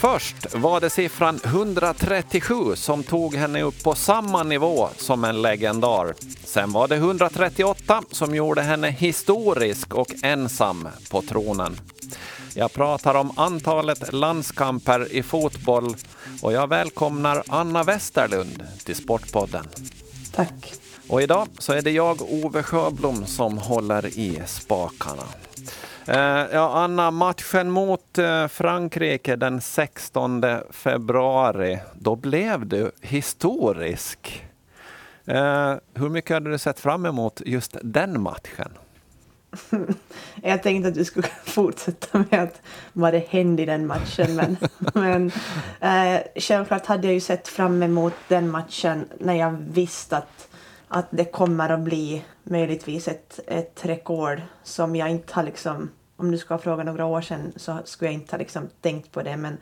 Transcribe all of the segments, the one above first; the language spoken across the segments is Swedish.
Först var det siffran 137 som tog henne upp på samma nivå som en legendar. Sen var det 138 som gjorde henne historisk och ensam på tronen. Jag pratar om antalet landskamper i fotboll och jag välkomnar Anna Westerlund till Sportpodden. Tack. Och idag så är det jag, Ove Sjöblom, som håller i spakarna. Eh, ja, Anna, matchen mot eh, Frankrike den 16 februari, då blev du historisk. Eh, hur mycket hade du sett fram emot just den matchen? Jag tänkte att du skulle fortsätta med att vad det hände i den matchen. Men, men eh, självklart hade jag ju sett fram emot den matchen när jag visste att, att det kommer att bli möjligtvis ett, ett rekord som jag inte har liksom... Om du skulle ha frågat några år sedan så skulle jag inte ha liksom tänkt på det. Men,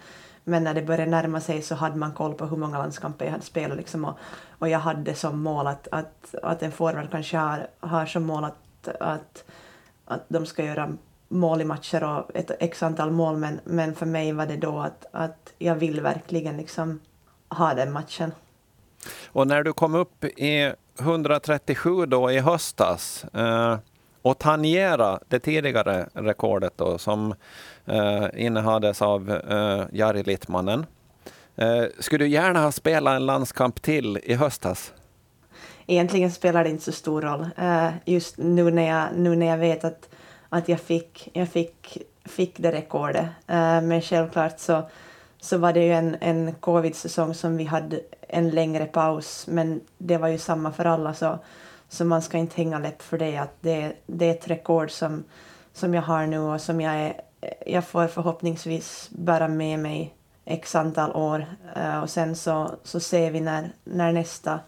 men när det började närma sig så hade man koll på hur många landskamper jag hade spelat. Liksom och, och jag hade som mål att, att, att en forward kanske har, har som mål att, att att de ska göra mål i matcher och ett x antal mål, men, men för mig var det då att, att jag vill verkligen liksom ha den matchen. Och när du kom upp i 137 då i höstas eh, och tangera det tidigare rekordet då som eh, innehades av eh, Jari Littmannen. Eh, skulle du gärna ha spelat en landskamp till i höstas? egentligen spelar det inte så stor roll. Eh, just nu när jag, nu när jag vet att, att jag, fick, jag fick, fick det rekordet. Eh, men självklart så, så var det ju en, en covid-säsong som vi hade en längre paus. Men det var ju samma för alla så, så man ska inte hänga läpp för det. Att det, det är ett rekord som, som jag har nu och som jag, är, jag får förhoppningsvis bära med mig x antal år. Uh, och sen så, så ser vi när, när nästa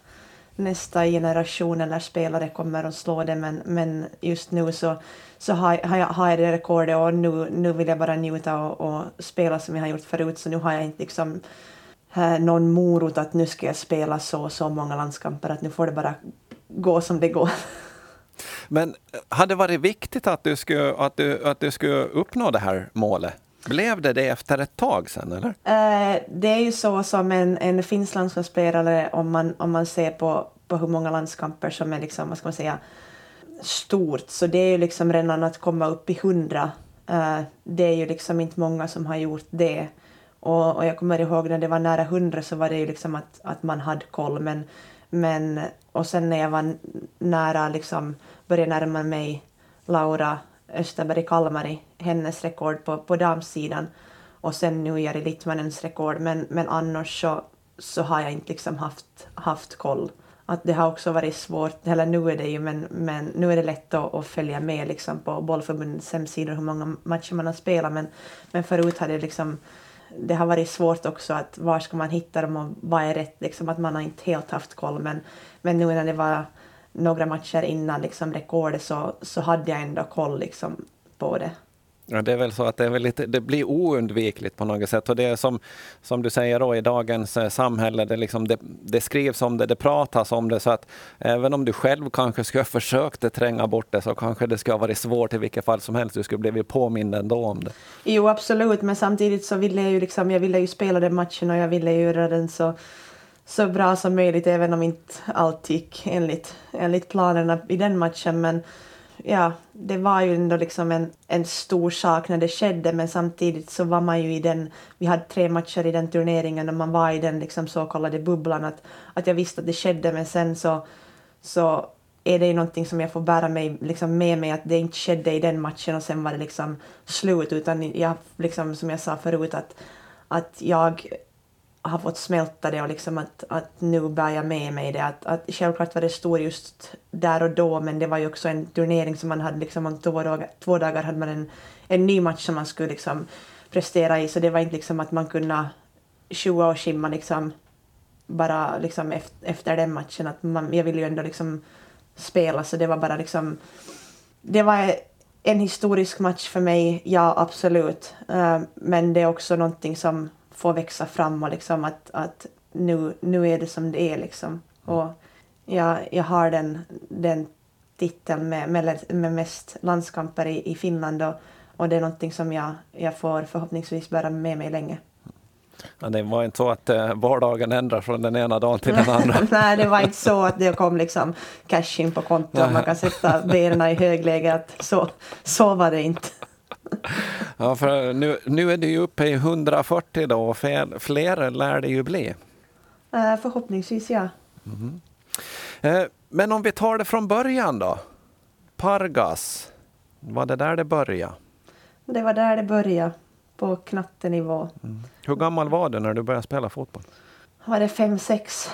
nästa generation eller spelare kommer att slå det, men, men just nu så, så har, har, jag, har jag det rekordet och nu, nu vill jag bara njuta och, och, spela som jag har gjort förut, så nu har jag inte liksom eh, någon morot att nu ska jag spela så och så många landskamper, att nu får det bara gå som det går. Men hade det varit viktigt att du skulle, att du, att du skulle uppnå det här målet? Blev det det efter ett tag sen eller? Eh, det är ju så som en, en finsk landslagsspelare om man, om man ser på, på hur många landskamper som är liksom, vad ska man säga, stort. Så det är ju liksom redan att komma upp i hundra. Eh, det är ju liksom inte många som har gjort det. Och, och jag kommer ihåg när det var nära hundra så var det ju liksom att, att man hade koll. Men, men, och sen när jag var nära, liksom började närma mig Laura Österberg-Kalmari, hennes rekord på, på damsidan och sen nu Jari Littmanens rekord. Men, men annars så, så har jag inte liksom haft, haft koll. Att det har också varit svårt, eller nu är det ju, men, men nu är det lätt att, att följa med liksom på bollförbundets hemsidor hur många matcher man har spelat. Men, men förut har det liksom det har varit svårt också att var ska man hitta dem och vad är rätt, liksom att man har inte helt haft koll. Men, men nu när det var några matcher innan liksom rekordet så, så hade jag ändå koll liksom på det. Ja, det är väl så att det, är väl lite, det blir oundvikligt på något sätt. Och det är som, som du säger då, i dagens eh, samhälle, det, liksom, det, det, skrivs om det, det pratas om det. Så att även om du själv kanske skulle ha försökt tränga bort det så kanske det skulle ha varit svårt i vilket fall som helst. Du skulle blivit påmind ändå om det. Jo, absolut. Men samtidigt så ville jag ju, liksom, jag ville ju spela den matchen och jag ville göra den så så bra som möjligt, även om inte allt gick enligt, enligt planerna i den matchen. Men ja, det var ju ändå liksom en, en stor sak när det skedde, men samtidigt så var man ju i den, vi hade tre matcher i den turneringen och man var i den liksom så kallade bubblan, att, att jag visste att det skedde, men sen så, så är det ju någonting som jag får bära mig, liksom med mig, att det inte skedde i den matchen och sen var det liksom slut, utan jag, liksom, som jag sa förut, att, att jag har fått smälta det och liksom att, att nu bär jag med mig det. Att, att självklart var det stor just där och då men det var ju också en turnering som man hade liksom om två dagar, två dagar hade man en, en ny match som man skulle liksom prestera i så det var inte liksom att man kunde tjoa och skimma liksom bara liksom efter, efter den matchen att man, jag ville ju ändå liksom spela så det var bara liksom det var en historisk match för mig, ja absolut. Uh, men det är också någonting som få växa fram och liksom att, att nu, nu är det som det är liksom. Och jag, jag har den, den titeln med, med, med mest landskamper i, i Finland och, och det är någonting som jag, jag får förhoppningsvis bära med mig länge. Ja, det var inte så att eh, vardagen ändras från den ena dagen till den andra. Nej, det var inte så att det kom liksom cash in på kontot och man kan sätta benen i högläge. Att så, så var det inte. Ja, för nu, nu är det ju uppe i 140 då och fler, fler lär det ju bli. Eh, förhoppningsvis, ja. Eh, men om vi tar det från början då. Pargas, var det där det började? Det var där det började, på knattenivå. Hur gammal var du när du började spela fotboll? Var det fem, sex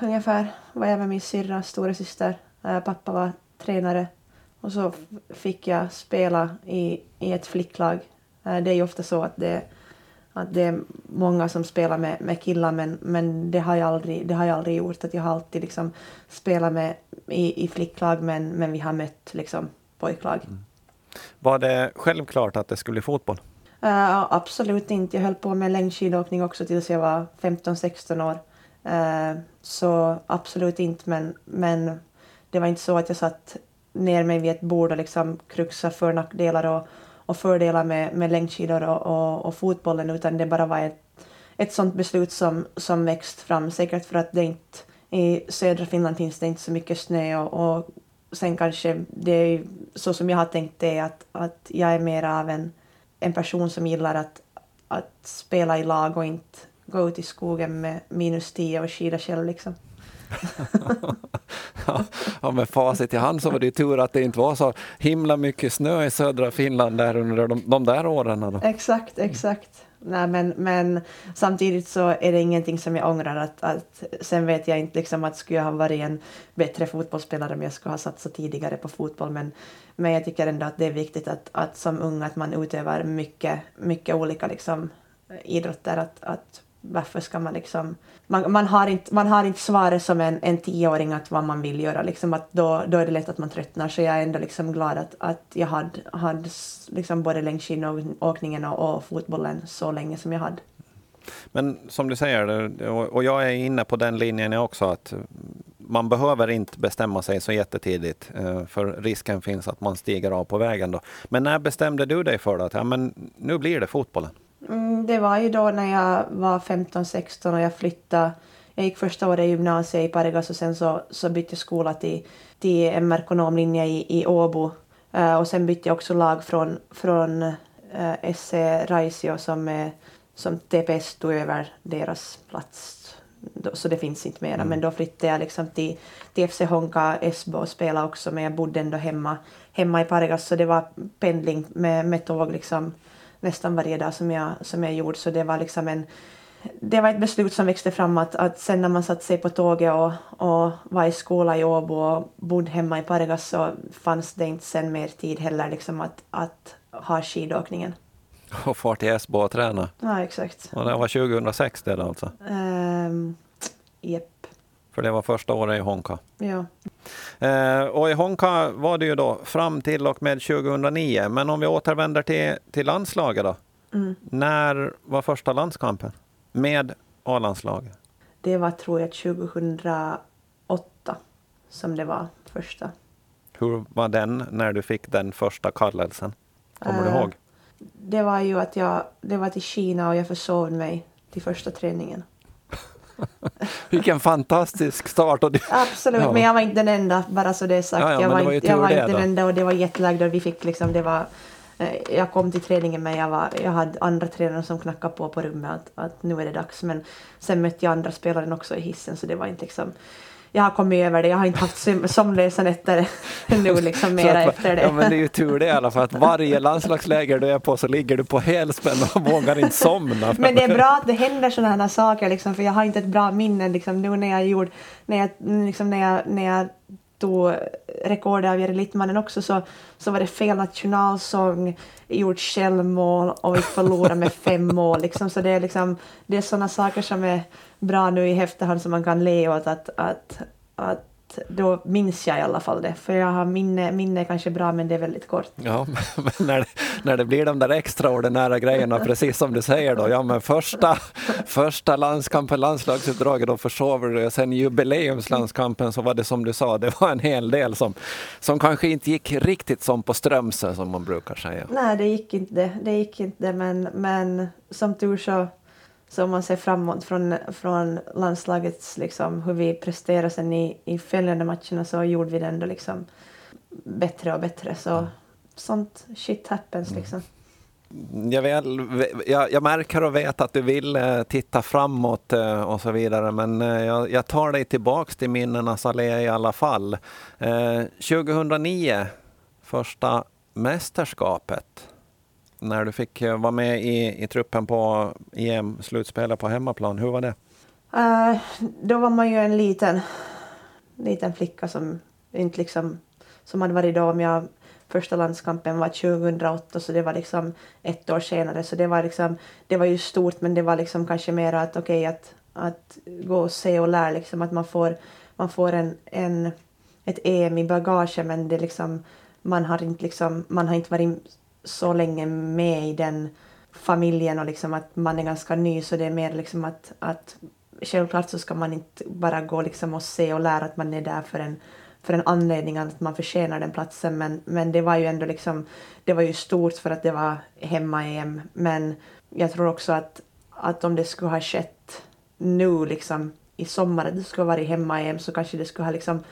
ungefär var jag med min syrra, stora syster. Eh, Pappa var tränare. Och så fick jag spela i, i ett flicklag. Eh, Det är ju ofta så att det, att det är många som spelar med, med killar men, men det, har jag aldrig, det har jag aldrig gjort. Att jag har alltid liksom spelat med, i, i flicklag men, men vi har mött liksom pojklag. Var det självklart att det skulle bli fotboll? Eh, absolut inte. Jag höll på med längdskidåkning också tills jag var 15-16 år. Eh, så absolut inte, men, men det var inte så att jag satt ner mig vid ett bord och liksom kruxa för nackdelar och, och fördelar med, med längdskidor och, och, och fotbollen, utan det bara var ett, ett sånt beslut som, som växt fram. Säkert för att det inte i södra Finland finns det inte så mycket snö och, och sen kanske det är så som jag har tänkt det att, att jag är mer av en en person som gillar att, att spela i lag och inte gå ut i skogen med minus 10 och skida själv. Liksom. Ja, med facit i hand så var det ju tur att det inte var så himla mycket snö i södra Finland där under de, de där åren. Då. Exakt, exakt. Nej, men, men samtidigt så är det ingenting som jag ångrar. Att, att, sen vet jag inte liksom att skulle jag ha varit en bättre fotbollsspelare om jag skulle ha satsat tidigare på fotboll. Men, men jag tycker ändå att det är viktigt att, att som ung att man utövar mycket, mycket olika liksom, idrotter. Att, att varför ska man liksom... Man, man, har inte, man har inte svaret som en, en tioåring att vad man vill göra. Liksom att då, då är det lätt att man tröttnar. Så jag är ändå liksom glad att, att jag hade, hade liksom både längdskidåkningen och, och fotbollen så länge som jag hade. Men som du säger, och jag är inne på den linjen också, att man behöver inte bestämma sig så jättetidigt, eh, för risken finns att man stiger av på vägen. Då. Men när bestämde du dig för att ja, men nu blir det fotbollen? Mm, det var ju då när jag var 15-16 och jag flyttade. Jag gick första året i gymnasiet i Pargas och sen så, så bytte jag skola till, till MR-ekonomlinje i, i Åbo. Eh, och sen bytte jag också lag från, från uh, SC Raisio som, som TPS tog över deras plats. Då, så det finns inte mera. Men då flyttade jag liksom till, till FC Honka Esbo och spelade också men jag bodde ändå hemma, hemma i Pargas så det var pendling med, med tåg liksom nästan varje dag som jag, som jag gjorde. Så det var liksom en... Det var ett beslut som växte fram att, att sen när man satte sig på tåget och, och var i skola i Åbo och bodde hemma i Pargas så fanns det inte sen mer tid heller liksom att, att ha skidåkningen. Och far till Esbo och träna. Ja, exakt. Och det var 2006 det alltså. Um, Jepp. För det var första året i Honka. Ja. Eh, och i Honka var det ju då fram till och med 2009. Men om vi återvänder till, till landslaget då. Mm. När var första landskampen? Med A-landslaget? Det var tror jag 2008 som det var första. Hur var den när du fick den första kallelsen? Kommer du Eh, ihåg? Det var ju att jag, det var till Kina och jag försov mig till första träningen. Vilken fantastisk start! Och du, Absolut, Ja. men jag var inte den enda, bara så det är sagt. Ja, ja, jag var, det inte, jag var det inte den enda och det var jättelagd och vi fick liksom, det var... eh, Jag kom till träningen men jag, var, jag hade andra tränare som knackade på på rummet att, att nu är det dags. Men sen mötte jag andra spelare också i hissen så det var inte liksom... Jag har kommit över det, jag har inte haft söm- sömnlösa nätter nu liksom mera att- efter det. Ja, men det är ju tur det i alla fall. Att varje landslagsläger du är på så ligger du på helspänn och vågar inte somna. Men det är bra att det händer sådana här saker, liksom, för jag har inte ett bra minne liksom, nu när jag gjorde, när jag, liksom, när jag, när jag tog rekordet av Jere Littmannen också så, så var det fel nationalsång, gjort självmål och vi förlorade med fem mål. Liksom. Så det är, liksom, det är sådana saker som är bra nu i efterhand som man kan le åt att, att, att då minns jag i alla fall det. För jag har minne, minne är kanske bra men det är väldigt kort. Ja, men när, det- när det blir de där extraordinära grejerna, precis som du säger då, ja men första, första landskampen, landslagsuppdraget, då försover du. Sen jubileumslandskampen så var det som du sa, det var en hel del som, som kanske inte gick riktigt som på Strömsö som man brukar säga. Nej, det gick inte det. Det gick inte men, men som tur så, så om man ser framåt från, från landslagets, liksom, hur vi presterar sen i, i följande matcherna så gjorde vi det ändå liksom bättre och bättre. Så sånt shit happens liksom. Jag, väl, jag, jag, märker och vet att du vill eh, titta framåt eh, och så vidare, men eh, jag, jag tar dig tillbaks till minnenas allé i alla fall. 2009, första mästerskapet, när du fick eh, vara med i, i truppen på EM-slutspelet på hemmaplan. Hur var det? Uh, då var man ju en liten, liten flicka som inte liksom som hade varit då om jag första landskampen var 2008 så det var liksom ett år senare så det var liksom det var ju stort men det var liksom kanske mer att okej okay, att, att gå och se och lära liksom att man får man får en, en ett EM i bagage men det liksom man har inte liksom man har inte varit så länge med i den familjen och liksom att man är ganska ny så det är mer liksom att, att självklart så ska man inte bara gå liksom och se och lära att man är där för en för en anledning att man förtjänar den platsen men, men det var ju ändå liksom, det var ju stort för att det var hemma-EM men jag tror också att, att om det skulle ha skett nu liksom i sommar, att det skulle ha varit hemma-EM så kanske det skulle ha liksom,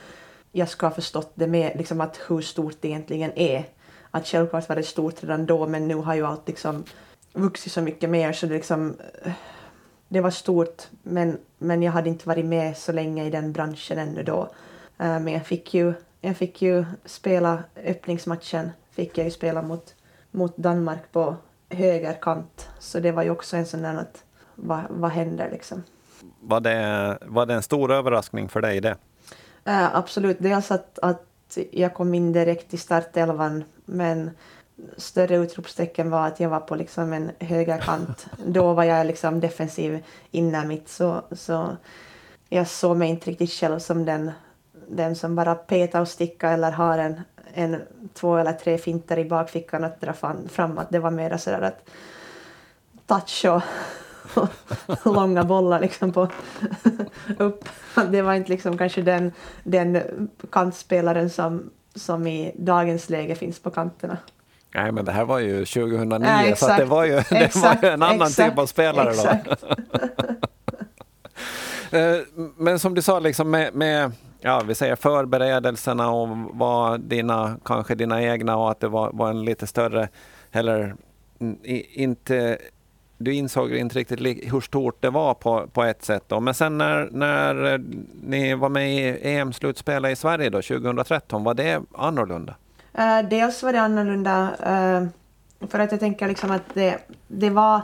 jag skulle ha förstått det med liksom att hur stort det egentligen är. Att självklart var det stort redan då men nu har ju allt liksom vuxit så mycket mer så det liksom det var stort men, men jag hade inte varit med så länge i den branschen ännu då. Eh, men jag fick ju, jag fick ju spela öppningsmatchen, fick jag ju spela mot, mot Danmark på högerkant. Så det var ju också en sån där att vad, vad händer liksom. Var det, var det en stor överraskning för dig det? Uh, absolut, dels att, att jag kom in direkt i startelvan men större utropstecken var att jag var på liksom en högerkant. Då var jag liksom defensiv innan mitt så, så jag såg mig inte riktigt själv som den den som bara petar och stickar eller har en, en två eller tre finter i bakfickan att dra fram, att det var mer sådär att touch och långa bollar liksom på upp. Det var inte liksom kanske den, den kantspelaren som, som i dagens läge finns på kanterna. Nej, men det här var ju 2009, ja, så det var ju, det var ju en annan exakt, typ av spelare då. Eh, men som du sa, liksom med, med ja, vi säger förberedelserna och vad dina, kanske dina egna och att det var, var en lite större, eller inte, du insåg inte riktigt hur stort det var på, på ett sätt. Då. Men sen när, när eh, ni var med i EM-slutspelet i Sverige då, 2013, var det annorlunda? Uh, dels var det annorlunda uh, för att jag tänker liksom att det, det, var,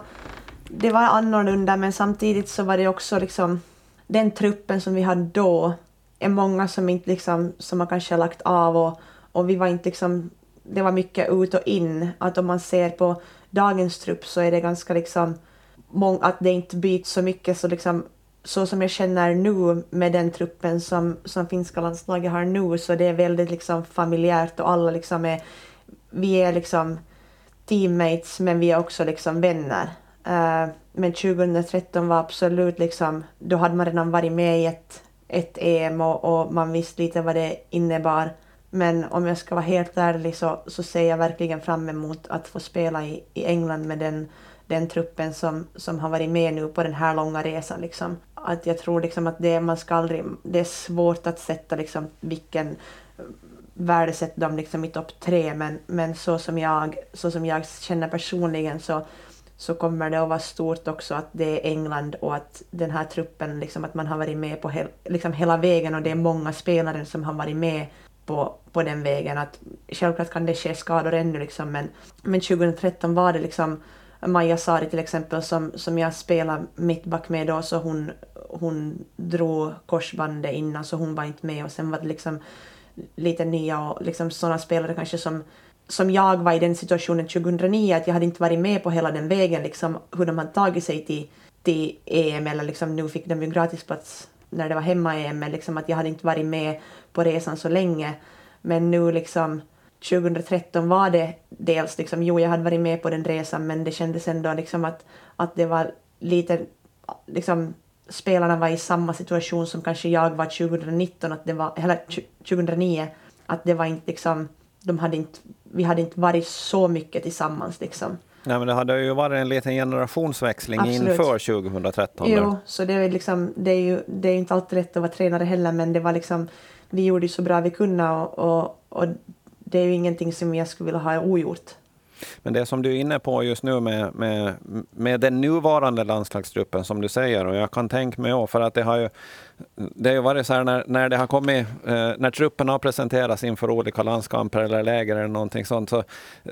det var annorlunda men samtidigt så var det också liksom den truppen som vi hade då är många som inte liksom, som man kanske har lagt av och, och vi var inte liksom, det var mycket ut och in. Att om man ser på dagens trupp så är det ganska liksom, att det inte byts så mycket så liksom så som jag känner nu med den truppen som, som finska landslaget har nu så det är väldigt liksom familjärt och alla liksom är, vi är liksom teammates men vi är också liksom vänner. Uh, men 2013 var absolut liksom, då hade man redan varit med i ett ett EM och, och, man visste lite vad det innebar. Men om jag ska vara helt ärlig så, så ser jag verkligen fram emot att få spela i, i England med den, den truppen som, som har varit med nu på den här långa resan. Liksom. Att jag tror liksom att det, man ska aldrig, det är svårt att sätta liksom vilken värdesätt dem liksom i topp tre men, men så, som jag, så som jag känner personligen så så kommer det att vara stort också att det är England och att den här truppen, liksom att man har varit med på hel, liksom hela vägen och det är många spelare som har varit med på, på den vägen. Att självklart kan det ske skador ännu liksom, men, men 2013 var det liksom Maja Sari till exempel som, som jag spelade mittback med då så hon, hon drog korsbandet innan så hon var inte med och sen var det liksom lite nya och liksom sådana spelare kanske som som jag var i den situationen 2009, att jag hade inte varit med på hela den vägen, liksom, hur de hade tagit sig till, till EM, eller liksom, nu fick de ju gratisplats när det var hemma-EM, men liksom, att jag hade inte varit med på resan så länge. Men nu liksom 2013 var det dels liksom, jo jag hade varit med på den resan men det kändes ändå liksom att, att det var lite, liksom spelarna var i samma situation som kanske jag var 2019, att det var, eller 2009, att det var inte liksom, de hade inte vi hade inte varit så mycket tillsammans liksom. Nej, men det hade ju varit en liten generationsväxling Absolut. inför 2013. där. Jo, så det är, liksom, det, är ju det är inte alltid lätt att vara tränare heller, men det var liksom, vi gjorde ju så bra vi kunde och, och, och det är ju ingenting som jag skulle vilja ha ogjort. Men det som du är inne på just nu med, med, med den nuvarande landslagsgruppen som du säger, och jag kan tänka mig också, för att det har ju, det har ju varit så här när, när det har kommit, eh, när truppen har presenterats inför olika landskamper eller läger eller någonting sånt, så,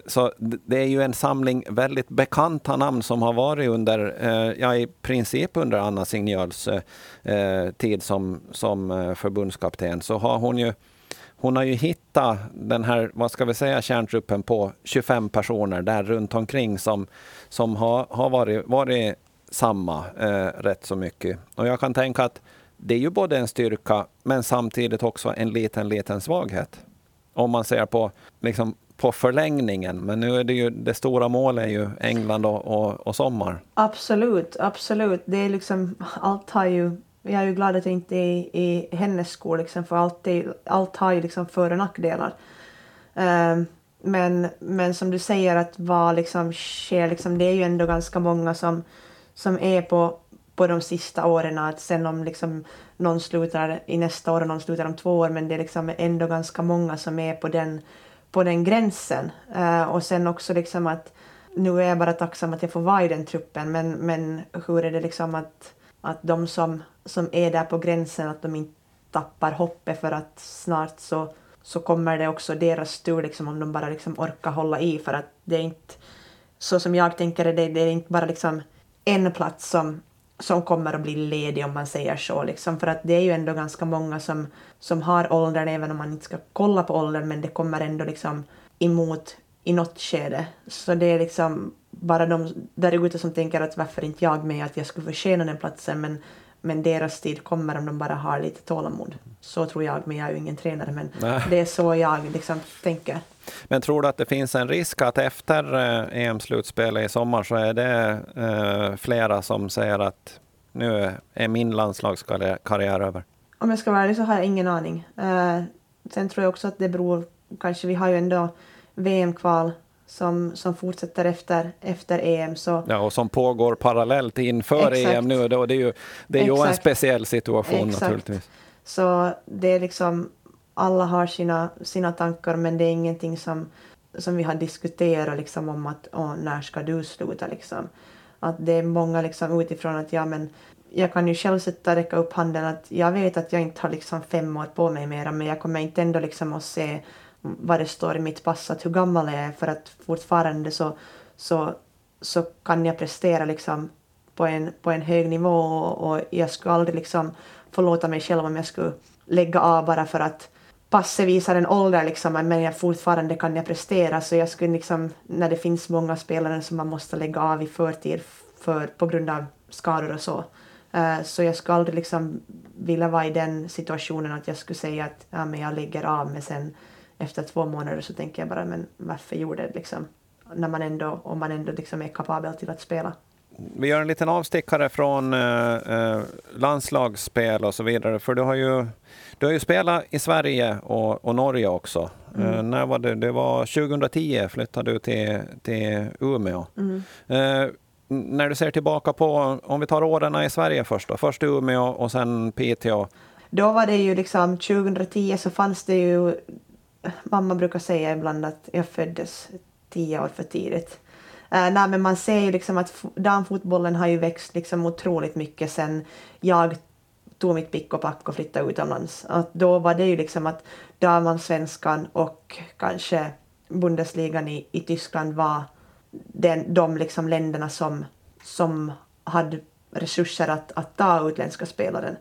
så det är ju en samling väldigt bekanta namn som har varit under, eh, ja i princip under Anna Signals eh, eh, tid som, som eh, förbundskapten, så har hon ju hon har ju hittat den här, vad ska vi säga, kärntruppen på 25 personer där runt omkring som, som har, har varit, varit samma eh, rätt så mycket. Och jag kan tänka att det är ju både en styrka men samtidigt också en liten, liten svaghet. Om man ser på, liksom, på förlängningen. Men nu är det ju, det stora målet är ju England och, och, och sommar. Absolut, absolut. Det är liksom, allt har ju jag är ju glad att jag inte är i, i hennes skor, liksom, för allt, är, allt har ju liksom för och nackdelar. Um, men, men som du säger, att vad liksom sker, liksom, det är ju ändå ganska många som, som är på, på de sista åren. Att sen om liksom någon slutar i nästa år och någon slutar om två år, men det är liksom ändå ganska många som är på den, på den gränsen. Uh, och sen också liksom att nu är jag bara tacksam att jag får vara i den truppen, men, men hur är det liksom att, att de som som är där på gränsen att de inte tappar hoppet för att snart så, så kommer det också deras tur liksom, om de bara liksom orkar hålla i. För att det är inte så som jag tänker det, det är inte bara liksom en plats som, som kommer att bli ledig om man säger så liksom, för att det är ju ändå ganska många som, som har åldern även om man inte ska kolla på åldern men det kommer ändå liksom emot i något skede. Så det är liksom bara de där ute som tänker att varför inte jag med att jag skulle förtjäna den platsen men men deras tid kommer om de bara har lite tålamod. Så tror jag, men jag är ju ingen tränare, men Nej. det är så jag liksom tänker. Men tror du att det finns en risk att efter eh, EM-slutspelet i sommar så är det eh, flera som säger att nu är min landslagskarriär över? Om jag ska vara ärlig så har jag ingen aning. Eh, sen tror jag också att det beror, kanske vi har ju ändå VM-kval som, som fortsätter efter, efter EM. Så... Ja, och som pågår parallellt inför Exakt. EM nu. Då, det är ju, det är ju en speciell situation Exakt. naturligtvis. Så det är liksom, alla har sina, sina tankar men det är ingenting som, som vi har diskuterat liksom om att åh, när ska du sluta liksom. Att det är många liksom utifrån att ja men jag kan ju själv sätta räcka upp handen att jag vet att jag inte har liksom fem år på mig mera men jag kommer inte ändå liksom att se vad det står i mitt pass, att hur gammal jag är för att fortfarande så, så, så kan jag prestera liksom på en, på en hög nivå och, och jag skulle aldrig liksom förlåta mig själv om jag skulle lägga av bara för att passet visar en ålder liksom, men jag fortfarande kan jag prestera så jag skulle liksom, när det finns många spelare som man måste lägga av i förtid för, på grund av skador och så. Uh, så jag skulle aldrig liksom vilja vara i den situationen att jag skulle säga att ja, men jag lägger av men sen efter två månader så tänker jag bara, men varför gjorde det liksom? När man ändå, om man ändå liksom är kapabel till att spela. Vi gör en liten avstickare från eh, eh, landslagsspel och så vidare, för du har ju, du har ju spelat i Sverige och, och Norge också. Mm. Eh, när var det? Det var 2010 flyttade du till, till Umeå. Mm. Eh, när du ser tillbaka på, om vi tar åren i Sverige först då, först Umeå och sen Piteå. Då var det ju liksom, 2010 så fanns det ju mamma brukar säga ibland att jag föddes tio år för tidigt. Uh, nej, men man ser ju liksom att damfotbollen har ju växt liksom otroligt mycket sen jag tog mitt pick och pack och flyttade utomlands. Att då var det ju liksom att damallsvenskan och kanske Bundesligan i, i Tyskland var den, de liksom länderna som, som hade resurser att, att ta utländska spelare.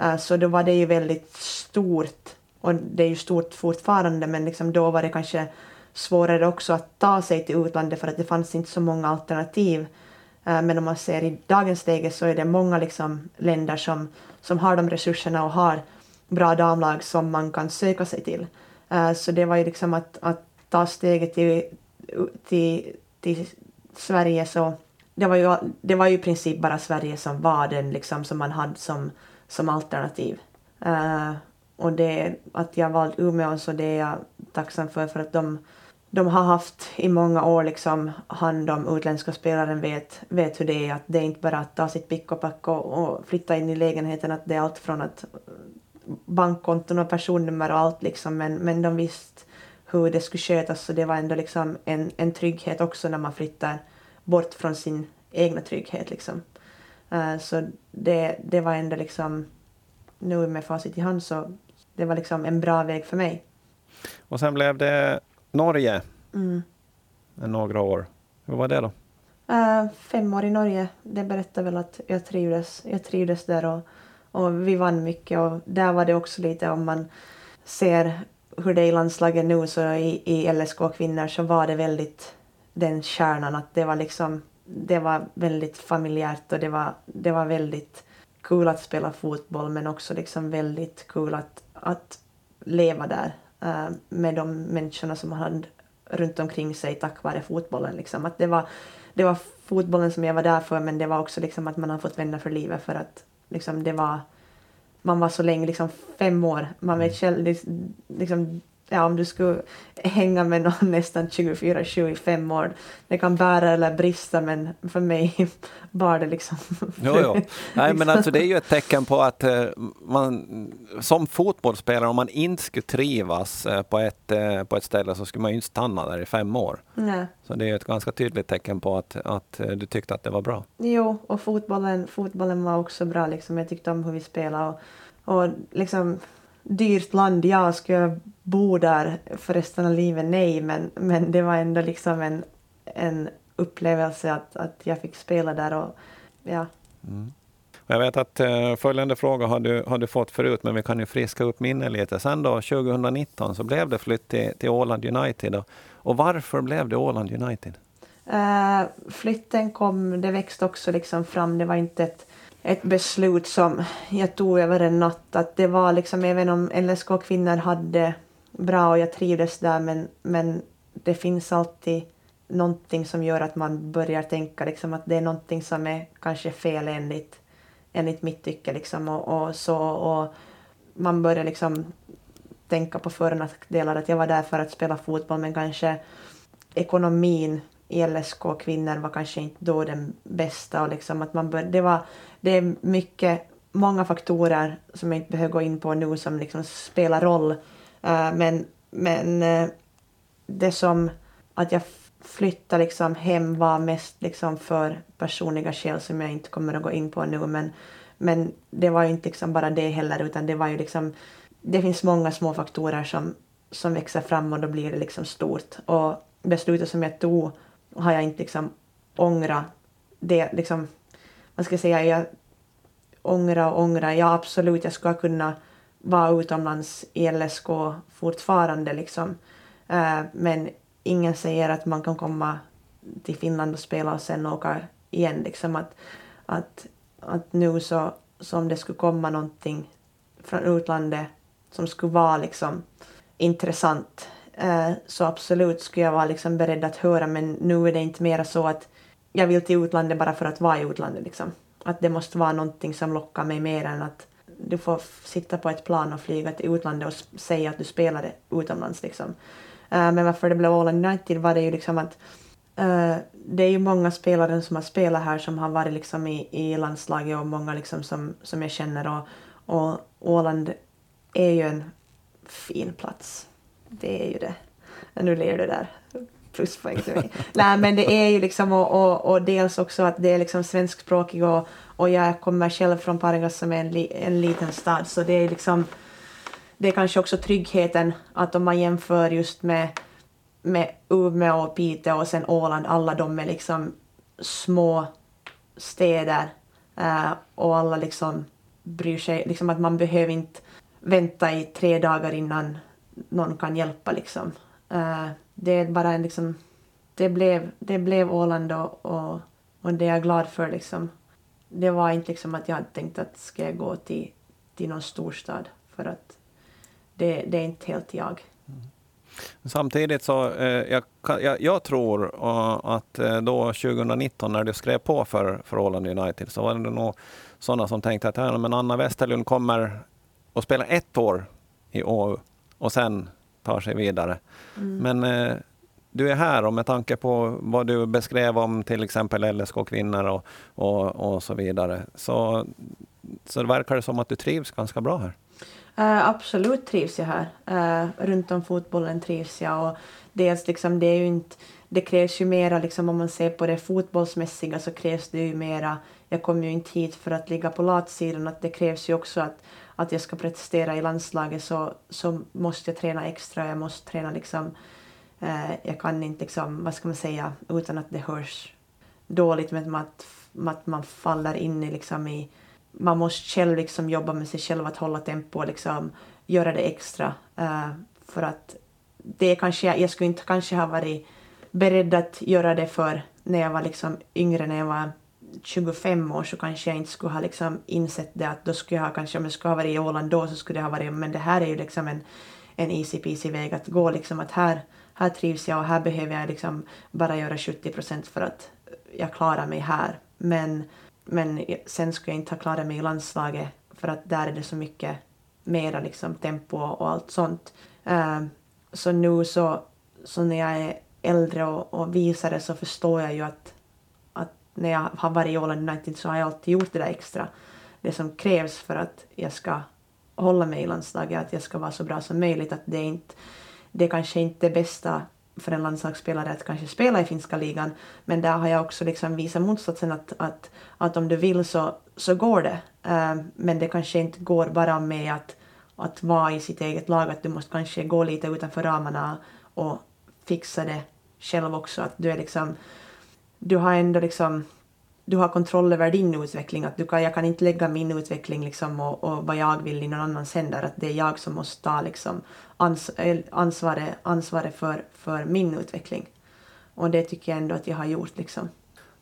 Uh, eh, så då var det ju väldigt stort och det är ju stort fortfarande men liksom då var det kanske svårare också att ta sig till utlandet för att det fanns inte så många alternativ. Eh, men om man ser i dagens läge så är det många liksom länder som, som har de resurserna och har bra damlag som man kan söka sig till. Eh, så det var ju liksom att, att ta steget till, till, till Sverige så det var, ju, det var ju i princip bara Sverige som var den liksom som man hade som, som alternativ. Eh, och det, att jag valt Umeå så det är jag tacksam för, för att de, de har haft i många år liksom hand om utländska spelare vet, vet hur det är. Att det är inte bara att ta sitt pick och pack och, och flytta in i lägenheten. Att det är allt från att bankkonton och personnummer och allt liksom. Men, men de visste hur det skulle skötas så det var ändå liksom en, en trygghet också när man flyttar bort från sin egna trygghet liksom. Uh, så det, det var ändå liksom, nu med facit i hand så det var liksom en bra väg för mig. Och sen blev det Norge. Mm. Några år. Hur var det då? Uh, fem år i Norge. Det berättar väl att jag trivdes, jag trivdes där och, och vi vann mycket. Och där var det också lite om man ser hur det är i landslaget nu så i, i LSK kvinnor så var det väldigt den kärnan att det var liksom det var väldigt familjärt och det var, det var väldigt kul att spela fotboll men också liksom väldigt kul att, att leva där uh, med de människorna som man hade runt omkring sig tack vare fotbollen. Liksom. Att det, var, det var fotbollen som jag var där för men det var också liksom att man har fått vänner för livet för att liksom, det var man var så länge, liksom fem år. Man vet själv, liksom, ja, om du skulle hänga med någon nästan 24-7 i fem år, det kan bära eller brista men för mig bar det liksom. Jo, jo. Nej, men alltså det är ju ett tecken på att eh, man som fotbollsspelare, om man inte skulle trivas eh, på ett, eh, på ett ställe så skulle man ju inte stanna där i fem år. Nej. Så det är ett ganska tydligt tecken på att, att du tyckte att det var bra. Jo, och fotbollen, fotbollen var också bra. Liksom. Jag tyckte om hur vi spelade. Och, och liksom, dyrt land, ja, ska jag bo där för resten av livet? Nej, men, men det var ändå liksom en, en upplevelse att, att jag fick spela där och ja. Mm. Jag vet att uh, följande fråga har du, har du fått förut, men vi kan ju friska upp minnet lite. Sen då, 2019, så blev det flytt till, till Åland United. Och, och varför blev det Åland United? Uh, flytten kom, det växte också liksom fram. Det var inte ett ett beslut som jag tog över en natt. Att det var liksom, även om LSK-kvinnor hade bra och jag trivdes där, men, men det finns alltid någonting som gör att man börjar tänka liksom, att det är någonting som är kanske fel enligt, enligt mitt tycke. Liksom, och, och, så, och man börjar liksom tänka på för och nackdelar. Att jag var där för att spela fotboll, men kanske ekonomin i LSK kvinnor var kanske inte då den bästa. Och liksom att man bör, det, var, det är mycket, många faktorer som jag inte behöver gå in på nu som liksom spelar roll. Uh, men men uh, det som att jag flyttade liksom hem var mest liksom för personliga skäl som jag inte kommer att gå in på nu. Men, men det var ju inte liksom bara det heller utan det var ju liksom det finns många små faktorer som, som växer fram och då blir det liksom stort. Och beslutet som jag tog har jag inte liksom ångrat det. Liksom, vad ska jag säga, jag ångrar och ångrar. Ja, absolut, jag skulle kunna vara utomlands i LSK fortfarande liksom. Uh, men ingen säger att man kan komma till Finland och spela och sen åka igen. Liksom att, att, att nu så, så om det skulle komma någonting från utlandet som skulle vara liksom intressant eh, så absolut skulle jag vara liksom beredd att höra men nu är det inte mer så att jag vill till utlandet bara för att vara i utlandet. Liksom. Att det måste vara någonting som lockar mig mer än att du får sitta på ett plan och flyga till utlandet och säga att du spelade utomlands. Liksom. Uh, men varför det blev Åland United var det ju liksom att uh, det är ju många spelare som har spelat här som har varit liksom i, i landslaget och många liksom som, som jag känner och, och Åland är ju en fin plats det är ju det. Nu ler du där. Pluspoäng till mig. Nej men det är ju liksom och, och, och dels också att det är liksom svenskspråkig och, och jag kommer själv från Pargas som är en, li, en liten stad så det är liksom det är kanske också tryggheten att om man jämför just med, med Umeå och Piteå och sen Åland, alla de är liksom små städer eh, och alla liksom bryr sig, liksom att man behöver inte vänta i tre dagar innan någon kan hjälpa liksom. Uh, det är bara en liksom, det blev, det blev Åland och, och, och det är jag glad för liksom. Det var inte liksom att jag hade tänkt att ska jag gå till, till någon storstad för att det, det är inte helt jag. Mm. Samtidigt så, eh, jag, jag, jag, tror uh, att eh, då 2019 när du skrev på för, för Åland United så var det nog sådana som tänkte att men Anna Westerlund kommer och spela ett år i Åhu och sen tar sig vidare. Mm. Men eh, du är här och med tanke på vad du beskrev om till exempel LSK kvinnor och, och, och så vidare, så, så det verkar det som att du trivs ganska bra här. Uh, absolut trivs jag här. Uh, runt om fotbollen trivs jag. Och dels liksom, det, är ju inte, det krävs ju mera, liksom, om man ser på det fotbollsmässiga, så krävs det ju mera. Jag kom ju inte hit för att ligga på latsidan, att det krävs ju också att, att jag ska prestera i landslaget, så, så måste jag träna extra. Jag måste träna liksom, Eh, jag kan inte, liksom, vad ska man säga, utan att det hörs dåligt, med att, att man faller in i, liksom, i man måste själv liksom jobba med sig själv att hålla tempo och liksom göra det extra. Eh, för att det kanske, jag skulle inte kanske ha varit beredd att göra det för när jag var liksom yngre, när jag var 25 år så kanske jag inte skulle ha liksom insett det att då skulle jag kanske, om jag skulle ha varit i Åland då så skulle det ha varit, men det här är ju liksom en, en easy peasy väg att gå liksom att här, här trivs jag och här behöver jag liksom bara göra 70 procent för att jag klarar mig här. Men men sen skulle jag inte ha klarat mig i landslaget för att där är det så mycket mera liksom tempo och allt sånt. Uh, så nu så, så när jag är äldre och, och visare så förstår jag ju att när jag har varit i Åland United så har jag alltid gjort det där extra. Det som krävs för att jag ska hålla mig i landslaget, att jag ska vara så bra som möjligt. Att det, är inte, det är kanske inte det bästa för en landslagsspelare att kanske spela i finska ligan. Men där har jag också liksom visat motsatsen att, att, att om du vill så, så går det. Uh, men det kanske inte går bara med att, att vara i sitt eget lag, att du måste kanske gå lite utanför ramarna och fixa det själv också. Att du är liksom, du har ändå liksom du har kontroll över din utveckling. Att du kan, jag kan inte lägga min utveckling liksom och, och vad jag vill i någon annans händer. Att det är jag som måste ta liksom ans, eh, ansvaret, ansvaret för, för min utveckling. Och det tycker jag ändå att jag har gjort. Liksom.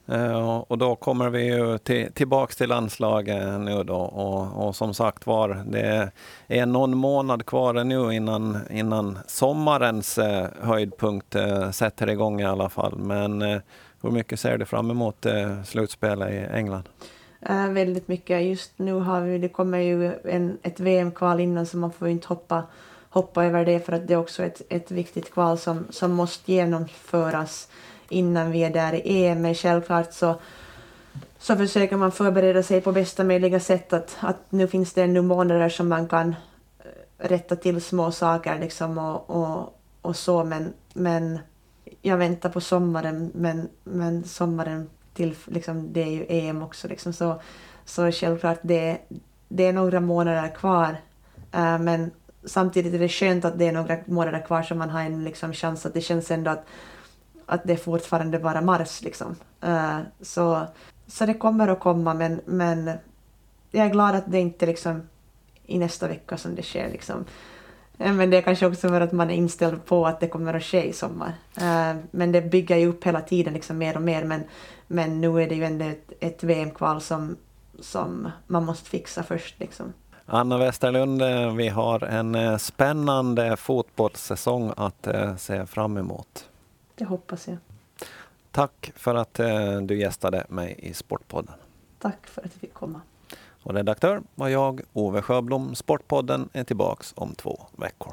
Eh, och då kommer vi ju till, tillbaks till landslaget nu då och, och, som sagt var, det är någon månad kvar nu innan, innan sommarens eh, höjdpunkt sätter igång i alla fall. Men hur mycket ser du fram emot eh, slutspelet i England? Äh, väldigt mycket. Just nu har vi, det kommer ju en, ett VM-kval innan så man får inte hoppa, hoppa över det för att det är också ett, ett viktigt kval som, som måste genomföras innan vi är där i EM. Men självklart så, så försöker man förbereda sig på bästa möjliga sätt. Att, att nu finns det ännu månader som man kan eh, rätta till små saker liksom och, och, och så men, men jag väntar på sommaren men, men sommaren till liksom, det är ju EM också liksom, så, så självklart det, det är några månader kvar uh, men samtidigt är det skönt att det är några månader kvar så man har en liksom, chans att det känns ändå att, att det är fortfarande bara mars liksom. Uh, så, så det kommer att komma men, men jag är glad att det inte liksom i nästa vecka som det sker liksom. Men det är kanske också för att man är inställd på att det kommer att ske i sommar. Eh, men det bygger ju upp hela tiden liksom mer och mer. Men, men nu är det ju ändå ett, ett VM-kval som, som man måste fixa först. Liksom. Anna Westerlund, eh, vi har en eh, spännande fotbollssäsong att se fram emot. Det hoppas jag. Tack för att du gästade mig i Sportpodden. Tack för att jag fick komma. Och redaktör var jag, Ove Sjöblom. Sportpodden är tillbaks om två veckor.